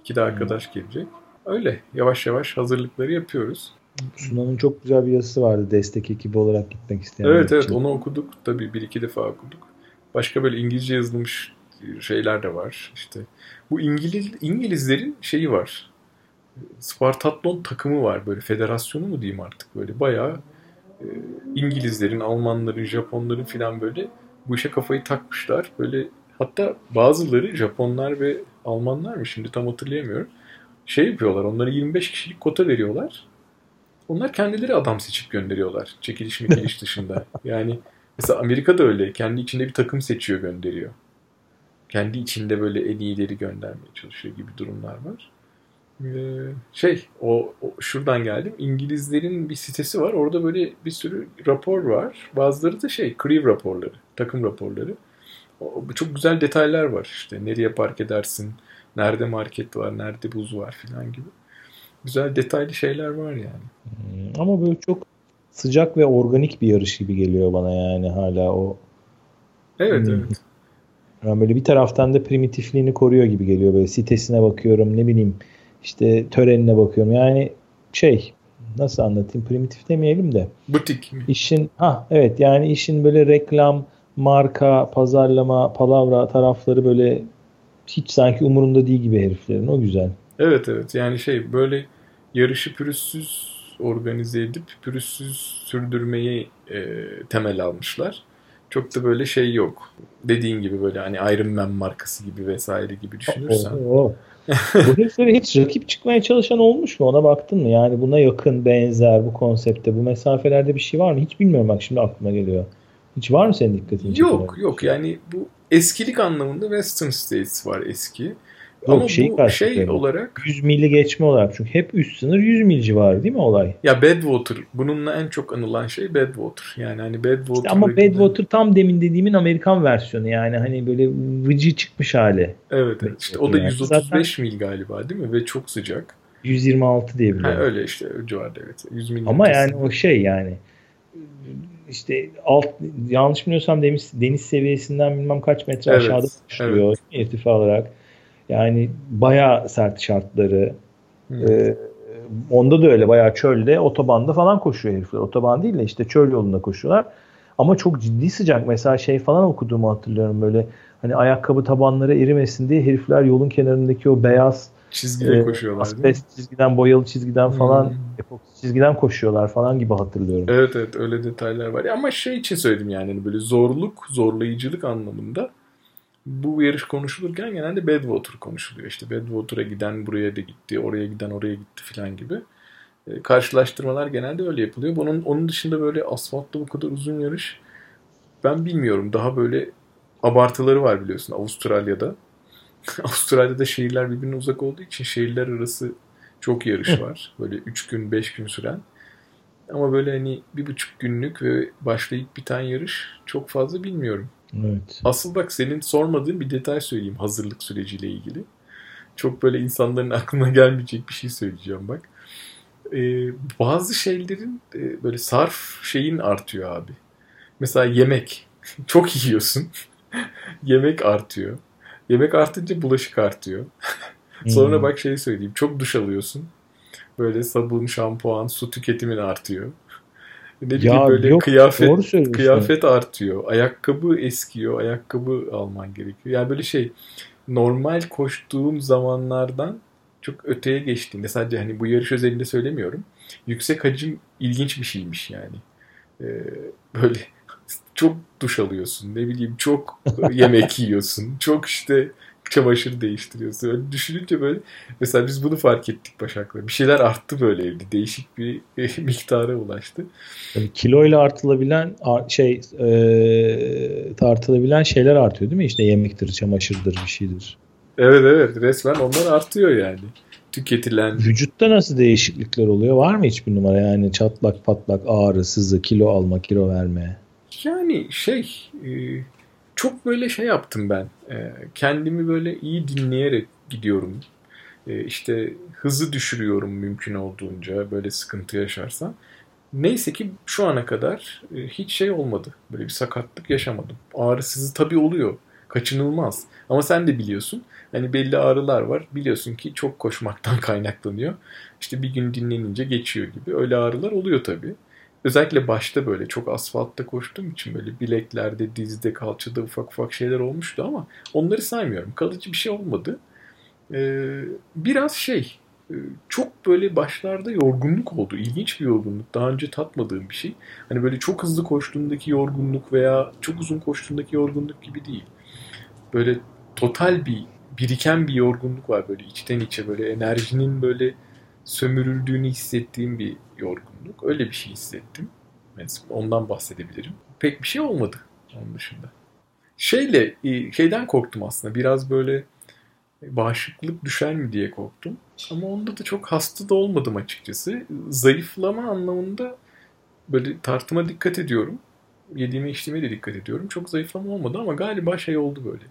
İki de arkadaş hmm. gelecek. Öyle yavaş yavaş hazırlıkları yapıyoruz. Sunan'ın çok güzel bir yazısı vardı destek ekibi olarak gitmek isteyen. Evet evet için. onu okuduk tabii bir iki defa okuduk. Başka böyle İngilizce yazılmış şeyler de var. İşte bu İngiliz İngilizlerin şeyi var. Spartatlon takımı var böyle federasyonu mu diyeyim artık böyle bayağı e, İngilizlerin, Almanların, Japonların filan böyle bu işe kafayı takmışlar. Böyle hatta bazıları Japonlar ve Almanlar mı şimdi tam hatırlayamıyorum. Şey yapıyorlar onlara 25 kişilik kota veriyorlar. Onlar kendileri adam seçip gönderiyorlar. Çekiliş mekiliş dışında. Yani mesela Amerika da öyle. Kendi içinde bir takım seçiyor gönderiyor. Kendi içinde böyle en iyileri göndermeye çalışıyor gibi durumlar var. Ee, şey o, o şuradan geldim. İngilizlerin bir sitesi var. Orada böyle bir sürü rapor var. Bazıları da şey crew raporları, takım raporları. O, çok güzel detaylar var işte. Nereye park edersin, nerede market var, nerede buz var filan gibi. Güzel detaylı şeyler var yani. Hmm, ama böyle çok sıcak ve organik bir yarış gibi geliyor bana yani hala o. Evet hmm. evet. Yani böyle bir taraftan da primitifliğini koruyor gibi geliyor. Böyle sitesine bakıyorum ne bileyim işte törenine bakıyorum. Yani şey nasıl anlatayım primitif demeyelim de. Butik mi? İşin ha evet yani işin böyle reklam, marka, pazarlama, palavra tarafları böyle hiç sanki umurunda değil gibi heriflerin. O güzel. Evet evet yani şey böyle yarışı pürüzsüz organize edip pürüzsüz sürdürmeyi e, temel almışlar. Çok da böyle şey yok. Dediğin gibi böyle hani Iron Man markası gibi vesaire gibi düşünürsen. Oh, oh. Bu heriflere hiç rakip çıkmaya çalışan olmuş mu? Ona baktın mı? Yani buna yakın, benzer bu konsepte, bu mesafelerde bir şey var mı? Hiç bilmiyorum bak şimdi aklıma geliyor. Hiç var mı senin dikkatin? Yok yok yani bu eskilik anlamında Western States var eski. Yok, Ama şey bu şey olarak 100 mili geçme olarak çünkü hep üst sınır 100 mil civarı değil mi olay? Ya Badwater bununla en çok anılan şey Badwater. Yani hani Badwater işte ama Badwater tam demin dediğimin Amerikan versiyonu yani hani böyle vıcı çıkmış hali. Evet, evet. işte o da 135 Zaten... mil galiba değil mi ve çok sıcak. 126 diye biliyorum. Ha, öyle işte civarda evet. 100 mil ama yani o şey yani işte alt yanlış bilmiyorsam deniz, deniz seviyesinden bilmem kaç metre evet, aşağıda başlıyor evet. irtifa olarak yani baya sert şartları. Hmm. Ee, onda da öyle baya çölde otobanda falan koşuyor herifler. Otoban değil de işte çöl yolunda koşuyorlar. Ama çok ciddi sıcak. Mesela şey falan okuduğumu hatırlıyorum böyle. Hani ayakkabı tabanları erimesin diye herifler yolun kenarındaki o beyaz çizgide e, koşuyorlar. Asbest çizgiden, boyalı çizgiden falan, hmm. epoksi çizgiden koşuyorlar falan gibi hatırlıyorum. Evet evet öyle detaylar var. Ama şey için söyledim yani hani böyle zorluk, zorlayıcılık anlamında bu yarış konuşulurken genelde Badwater konuşuluyor. İşte Badwater'a giden buraya da gitti, oraya giden oraya gitti falan gibi. E, karşılaştırmalar genelde öyle yapılıyor. Bunun onun dışında böyle asfaltta bu kadar uzun yarış ben bilmiyorum. Daha böyle abartıları var biliyorsun Avustralya'da. Avustralya'da şehirler birbirine uzak olduğu için şehirler arası çok yarış var. Böyle 3 gün 5 gün süren. Ama böyle hani bir buçuk günlük ve başlayıp biten yarış çok fazla bilmiyorum. Evet. Asıl bak senin sormadığın bir detay söyleyeyim hazırlık süreciyle ilgili. Çok böyle insanların aklına gelmeyecek bir şey söyleyeceğim bak. Ee, bazı şeylerin e, böyle sarf şeyin artıyor abi. Mesela yemek. Çok yiyorsun. yemek artıyor. Yemek artınca bulaşık artıyor. Sonra hmm. bak şey söyleyeyim. Çok duş alıyorsun. Böyle sabun, şampuan, su tüketimin artıyor. Ne bileyim ya böyle yok, kıyafet kıyafet artıyor. Ayakkabı eskiyor. Ayakkabı alman gerekiyor. Yani böyle şey normal koştuğum zamanlardan çok öteye geçtiğinde sadece hani bu yarış özelinde söylemiyorum. Yüksek hacim ilginç bir şeymiş yani. Ee, böyle çok duş alıyorsun. Ne bileyim çok yemek yiyorsun. Çok işte çamaşır değiştiriyorsun. Öyle düşününce böyle mesela biz bunu fark ettik Başak'la. Bir şeyler arttı böyle evde. Değişik bir miktara ulaştı. Yani kiloyla artılabilen şey e, tartılabilen şeyler artıyor değil mi? İşte yemektir, çamaşırdır, bir şeydir. Evet evet resmen onlar artıyor yani. Tüketilen. Vücutta nasıl değişiklikler oluyor? Var mı hiçbir numara yani çatlak patlak ağrı, sızı, kilo alma, kilo verme? Yani şey e, çok böyle şey yaptım ben. E, kendimi böyle iyi dinleyerek gidiyorum. E, işte hızı düşürüyorum mümkün olduğunca böyle sıkıntı yaşarsam. Neyse ki şu ana kadar e, hiç şey olmadı. Böyle bir sakatlık yaşamadım. Ağrısızı tabii oluyor. Kaçınılmaz. Ama sen de biliyorsun. Hani belli ağrılar var. Biliyorsun ki çok koşmaktan kaynaklanıyor. İşte bir gün dinlenince geçiyor gibi. Öyle ağrılar oluyor tabii. Özellikle başta böyle çok asfaltta koştuğum için böyle bileklerde, dizde, kalçada ufak ufak şeyler olmuştu ama onları saymıyorum. Kalıcı bir şey olmadı. Ee, biraz şey e, çok böyle başlarda yorgunluk oldu. İlginç bir yorgunluk. Daha önce tatmadığım bir şey. Hani böyle çok hızlı koştuğundaki yorgunluk veya çok uzun koştuğundaki yorgunluk gibi değil. Böyle total bir biriken bir yorgunluk var böyle içten içe böyle enerjinin böyle sömürüldüğünü hissettiğim bir yorgunluk. Öyle bir şey hissettim. Mesela ondan bahsedebilirim. Pek bir şey olmadı onun dışında. Şeyle e, şeyden korktum aslında. Biraz böyle bağışıklık düşer mi diye korktum. Ama onda da çok hasta da olmadım açıkçası. Zayıflama anlamında böyle tartıma dikkat ediyorum. Yediğime içtiğime de dikkat ediyorum. Çok zayıflama olmadı ama galiba şey oldu böyle.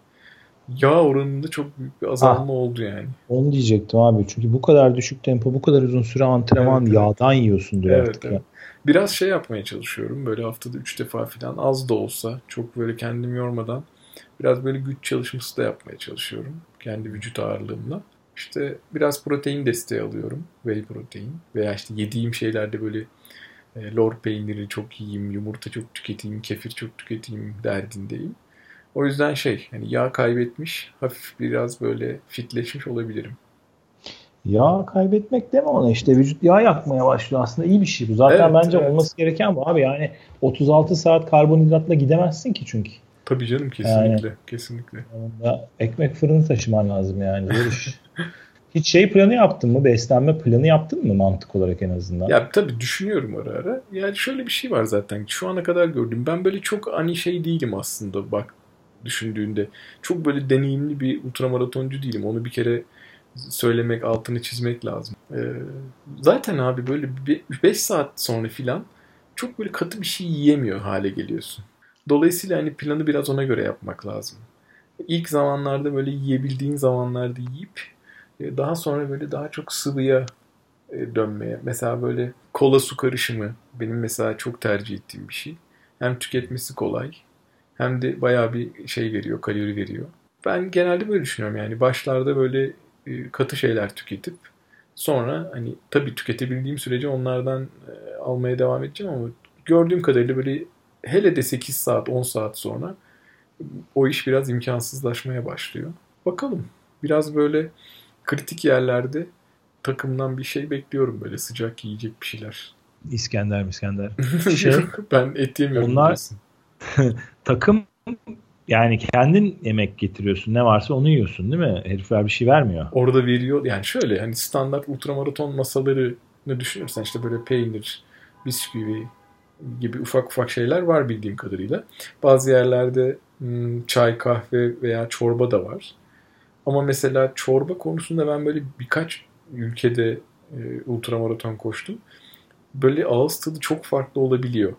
Yağ oranında çok büyük bir azalma ah, oldu yani. Onu diyecektim abi. Çünkü bu kadar düşük tempo, bu kadar uzun süre antrenman evet, yağdan evet. yiyorsundur evet, artık. Evet. Biraz şey yapmaya çalışıyorum. Böyle haftada 3 defa falan az da olsa çok böyle kendim yormadan biraz böyle güç çalışması da yapmaya çalışıyorum. Kendi vücut ağırlığımla. İşte biraz protein desteği alıyorum. Whey protein. Veya işte yediğim şeylerde böyle e, lor peyniri çok yiyeyim, yumurta çok tüketeyim, kefir çok tüketeyim derdindeyim. O yüzden şey hani yağ kaybetmiş, hafif biraz böyle fitleşmiş olabilirim. Yağ kaybetmek deme ona işte vücut yağ yakmaya başlıyor aslında iyi bir şey bu. Zaten evet, bence evet. olması gereken bu abi yani 36 saat karbonhidratla gidemezsin ki çünkü. Tabii canım kesinlikle yani, kesinlikle. Onda ekmek fırını taşıman lazım yani. Hiç şey planı yaptın mı? Beslenme planı yaptın mı mantık olarak en azından? Ya tabii düşünüyorum ara ara. Yani şöyle bir şey var zaten. Şu ana kadar gördüm. Ben böyle çok ani şey değilim aslında. Bak düşündüğünde. Çok böyle deneyimli bir ultramaratoncu değilim. Onu bir kere söylemek, altını çizmek lazım. Ee, zaten abi böyle 5 saat sonra filan çok böyle katı bir şey yiyemiyor hale geliyorsun. Dolayısıyla hani planı biraz ona göre yapmak lazım. İlk zamanlarda böyle yiyebildiğin zamanlarda yiyip e, daha sonra böyle daha çok sıvıya e, dönmeye. Mesela böyle kola su karışımı benim mesela çok tercih ettiğim bir şey. Hem tüketmesi kolay hem de bayağı bir şey veriyor, kalori veriyor. Ben genelde böyle düşünüyorum yani başlarda böyle e, katı şeyler tüketip sonra hani tabii tüketebildiğim sürece onlardan e, almaya devam edeceğim ama gördüğüm kadarıyla böyle hele de 8 saat 10 saat sonra o iş biraz imkansızlaşmaya başlıyor. Bakalım biraz böyle kritik yerlerde takımdan bir şey bekliyorum böyle sıcak yiyecek bir şeyler. İskender İskender. Şey, ben et yemiyorum. Onlar takım yani kendin yemek getiriyorsun. Ne varsa onu yiyorsun değil mi? Herifler bir şey vermiyor. Orada veriyor. Yani şöyle hani standart ultramaraton masalarını düşünürsen işte böyle peynir, bisküvi gibi ufak ufak şeyler var bildiğim kadarıyla. Bazı yerlerde hmm, çay, kahve veya çorba da var. Ama mesela çorba konusunda ben böyle birkaç ülkede e, ultramaraton koştum. Böyle ağız tadı çok farklı olabiliyor.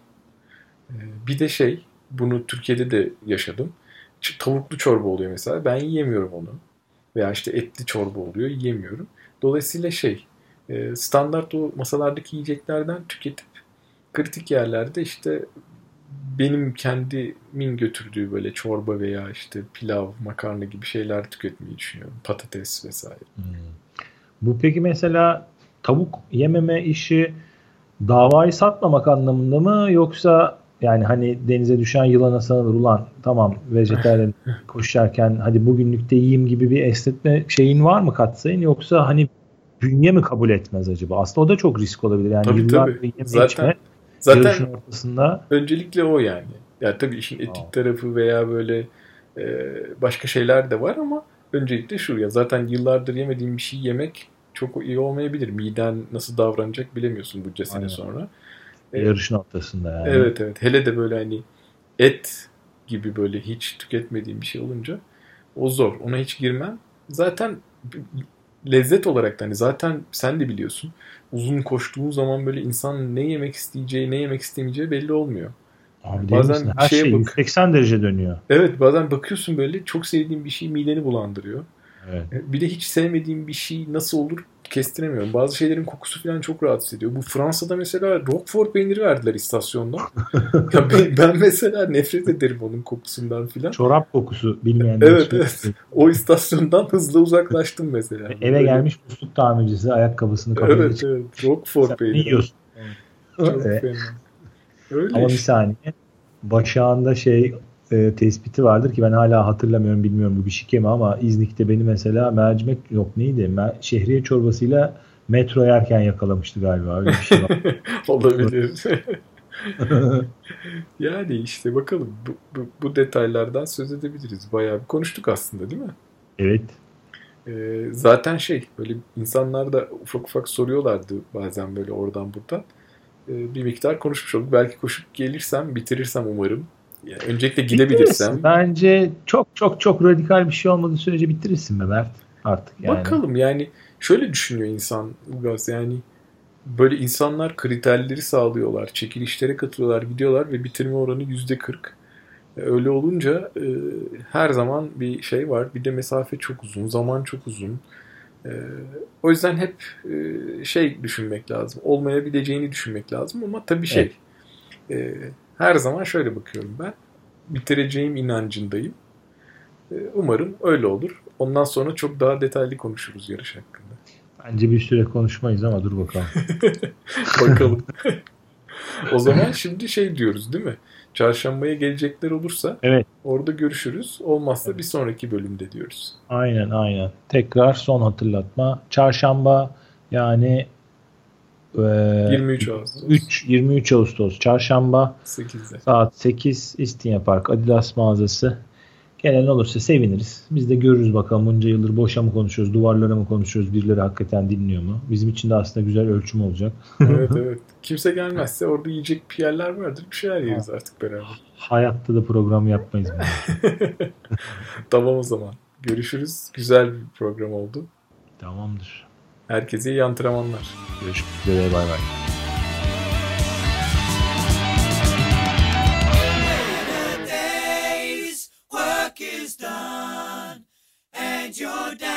E, bir de şey bunu Türkiye'de de yaşadım. Tavuklu çorba oluyor mesela. Ben yiyemiyorum onu. Veya işte etli çorba oluyor. Yiyemiyorum. Dolayısıyla şey e, standart o masalardaki yiyeceklerden tüketip kritik yerlerde işte benim kendimin götürdüğü böyle çorba veya işte pilav, makarna gibi şeyler tüketmeyi düşünüyorum. Patates vesaire. Hmm. Bu peki mesela tavuk yememe işi davayı satmamak anlamında mı yoksa yani hani denize düşen yılana sanılır ulan tamam vejetaryen koşarken hadi bugünlük de yiyeyim gibi bir esnetme şeyin var mı katsayın yoksa hani bünye mi kabul etmez acaba? Aslında o da çok risk olabilir. Yani tabii, yıllar tabii. zaten, içme, zaten ortasında. öncelikle o yani. Yani tabii işin etik Aa. tarafı veya böyle e, başka şeyler de var ama öncelikle şu ya zaten yıllardır yemediğim bir şey yemek çok iyi olmayabilir. Miden nasıl davranacak bilemiyorsun bunca sene sonra. Yarışın ortasında yani. Evet evet. Hele de böyle hani et gibi böyle hiç tüketmediğim bir şey olunca o zor. Ona hiç girmem. Zaten lezzet olarak da hani zaten sen de biliyorsun. Uzun koştuğun zaman böyle insan ne yemek isteyeceği, ne yemek istemeyeceği belli olmuyor. Abi bazen Her şeye şey bak... 180 derece dönüyor. Evet bazen bakıyorsun böyle çok sevdiğin bir şey mideni bulandırıyor. Evet. E, bir de hiç sevmediğim bir şey nasıl olur kestiremiyorum. Bazı şeylerin kokusu falan çok rahatsız ediyor. Bu Fransa'da mesela Roquefort peyniri verdiler istasyonda. ya ben, ben mesela nefret ederim onun kokusundan filan. Çorap kokusu bilmeyenler Evet evet. O istasyondan hızlı uzaklaştım mesela. Eve Böyle... gelmiş musluk tamircisi ayakkabısını kapıya Evet evet. Roquefort peyniri. yiyorsun. Çok evet. Öyle Ama işte. bir saniye. Başağında şey e, tespiti vardır ki ben hala hatırlamıyorum bilmiyorum bu bir şike mi ama İznik'te beni mesela mercimek yok neydi? Mer- şehriye çorbasıyla metro yerken yakalamıştı galiba öyle bir şey. Olabilir. yani işte bakalım bu, bu, bu detaylardan söz edebiliriz. Bayağı bir konuştuk aslında değil mi? Evet. Ee, zaten şey böyle insanlar da ufak ufak soruyorlardı bazen böyle oradan buradan. Ee, bir miktar konuşmuş olduk. Belki koşup gelirsem bitirirsem umarım. Yani öncelikle gidebilirsem. Bence çok çok çok radikal bir şey olmadığı sürece bitirirsin be Mert artık yani. Bakalım yani şöyle düşünüyor insan Ilgaz yani böyle insanlar kriterleri sağlıyorlar. Çekilişlere katılıyorlar, gidiyorlar ve bitirme oranı yüzde kırk. E, öyle olunca e, her zaman bir şey var. Bir de mesafe çok uzun, zaman çok uzun. E, o yüzden hep e, şey düşünmek lazım. Olmayabileceğini düşünmek lazım ama tabii şey evet. e, her zaman şöyle bakıyorum ben. Bitireceğim inancındayım. E, umarım öyle olur. Ondan sonra çok daha detaylı konuşuruz yarış hakkında. Bence bir süre konuşmayız ama dur bakalım. bakalım. o zaman şimdi şey diyoruz değil mi? Çarşambaya gelecekler olursa evet. orada görüşürüz. Olmazsa evet. bir sonraki bölümde diyoruz. Aynen aynen. Tekrar son hatırlatma. Çarşamba yani e, 23 Ağustos. 3 23 Ağustos çarşamba 8'de. Saat 8 İstinye Park Adidas mağazası. Gelen olursa seviniriz. Biz de görürüz bakalım bunca yıldır boşa mı konuşuyoruz, duvarlara mı konuşuyoruz, birileri hakikaten dinliyor mu? Bizim için de aslında güzel ölçüm olacak. evet evet. Kimse gelmezse orada yiyecek bir yerler vardır. Bir şeyler yeriz artık beraber. Hayatta da program yapmayız. tamam o zaman. Görüşürüz. Güzel bir program oldu. Tamamdır. Herkese iyi antrenmanlar. Görüşmek üzere. Bay bay. you're down